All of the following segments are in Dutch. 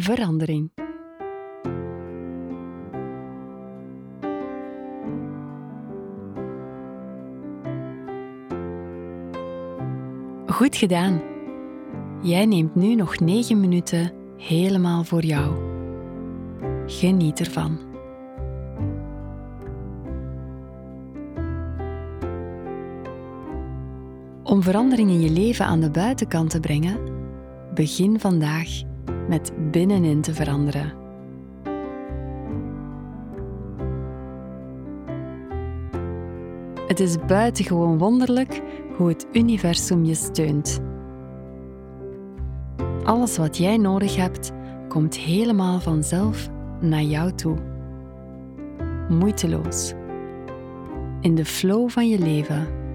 verandering. Goed gedaan. Jij neemt nu nog 9 minuten helemaal voor jou. Geniet ervan. Om verandering in je leven aan de buitenkant te brengen, begin vandaag met binnenin te veranderen. Het is buitengewoon wonderlijk hoe het universum je steunt. Alles wat jij nodig hebt, komt helemaal vanzelf naar jou toe. Moeiteloos. In de flow van je leven.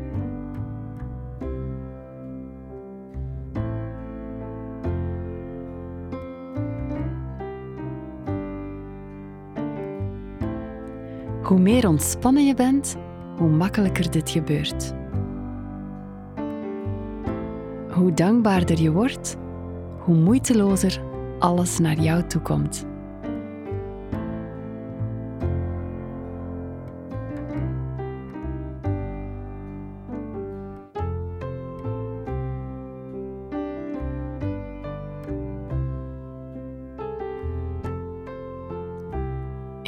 Hoe meer ontspannen je bent, hoe makkelijker dit gebeurt. Hoe dankbaarder je wordt, hoe moeitelozer alles naar jou toe komt.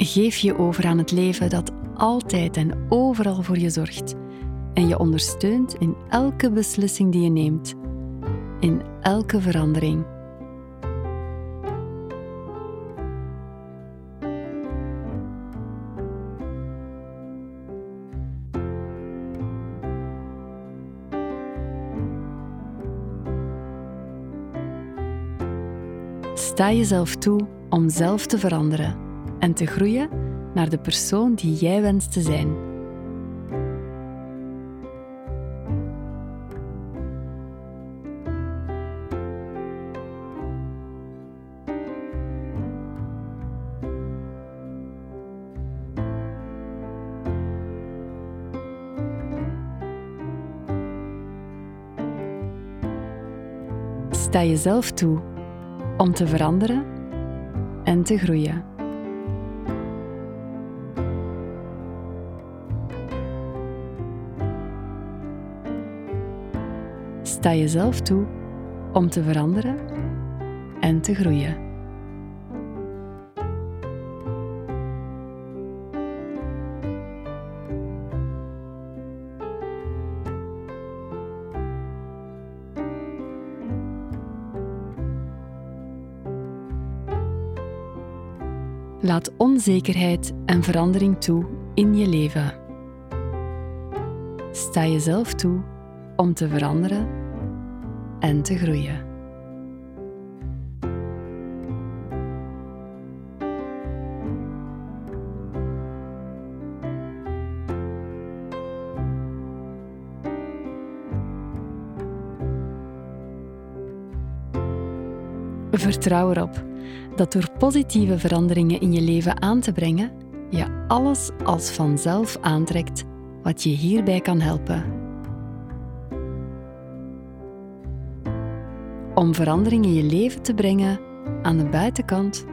Geef je over aan het leven dat altijd en overal voor je zorgt. En je ondersteunt in elke beslissing die je neemt, in elke verandering. Sta jezelf toe om zelf te veranderen en te groeien naar de persoon die jij wenst te zijn. Sta jezelf toe om te veranderen en te groeien. Sta jezelf toe om te veranderen en te groeien. Laat onzekerheid en verandering toe in je leven. Sta jezelf toe om te veranderen en te groeien. Vertrouw erop dat door positieve veranderingen in je leven aan te brengen, je alles als vanzelf aantrekt wat je hierbij kan helpen. Om verandering in je leven te brengen aan de buitenkant,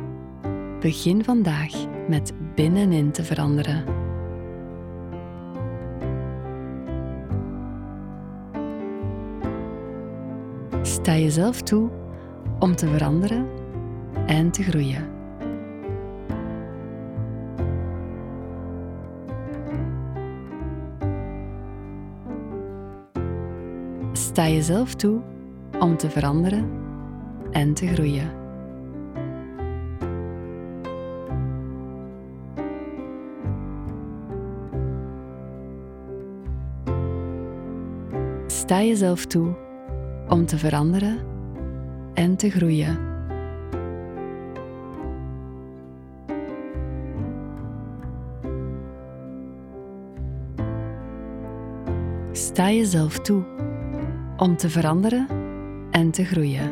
begin vandaag met binnenin te veranderen. Sta jezelf toe om te veranderen en te groeien. Sta jezelf toe om te veranderen en te groeien. Sta jezelf toe om te veranderen en te groeien. Sta jezelf toe om te veranderen en te groeien.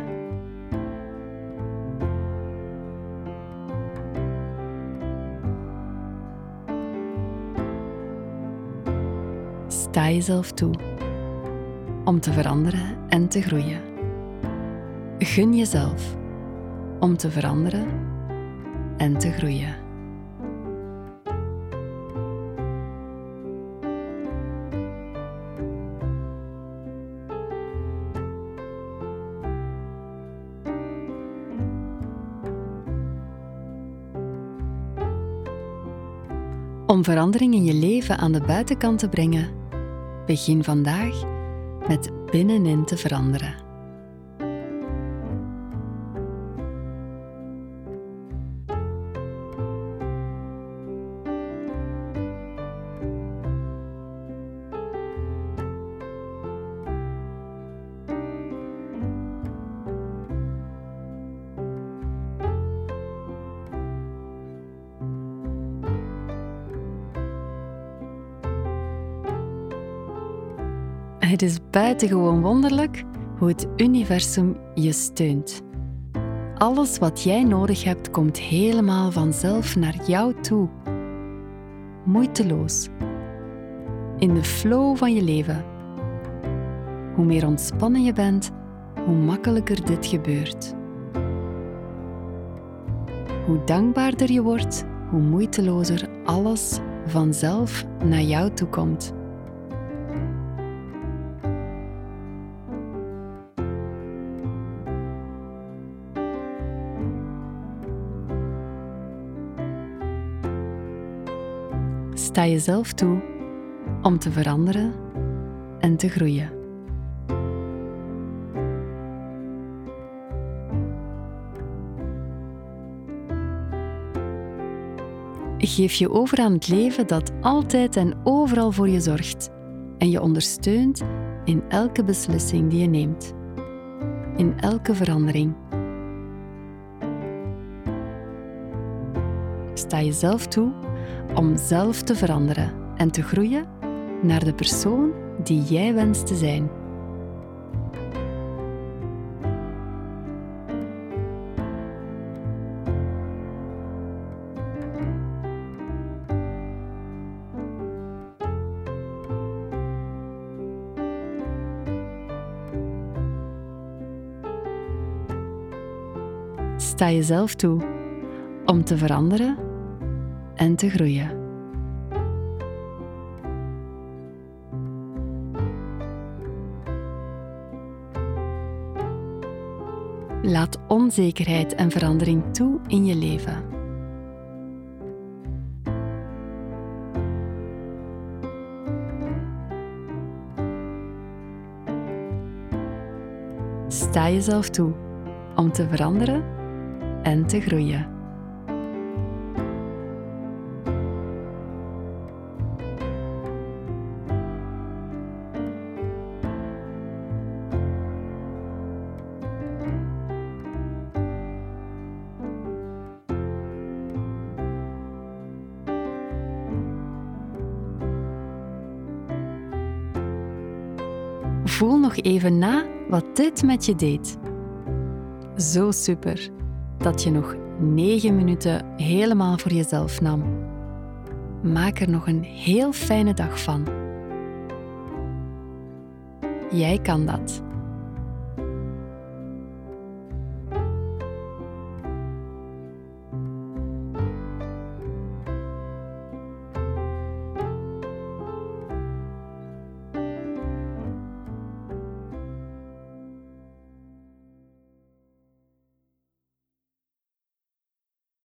Sta jezelf toe om te veranderen en te groeien. Gun jezelf om te veranderen en te groeien. Om verandering in je leven aan de buitenkant te brengen, begin vandaag met binnenin te veranderen. Het is buitengewoon wonderlijk hoe het universum je steunt. Alles wat jij nodig hebt komt helemaal vanzelf naar jou toe. Moeiteloos. In de flow van je leven. Hoe meer ontspannen je bent, hoe makkelijker dit gebeurt. Hoe dankbaarder je wordt, hoe moeitelozer alles vanzelf naar jou toe komt. Sta jezelf toe om te veranderen en te groeien. Geef je over aan het leven dat altijd en overal voor je zorgt en je ondersteunt in elke beslissing die je neemt, in elke verandering. Sta jezelf toe om zelf te veranderen en te groeien naar de persoon die jij wenst te zijn. Sta jezelf toe om te veranderen en te groeien. Laat onzekerheid en verandering toe in je leven. Sta jezelf toe om te veranderen en te groeien. Voel nog even na wat dit met je deed. Zo super dat je nog 9 minuten helemaal voor jezelf nam. Maak er nog een heel fijne dag van. Jij kan dat.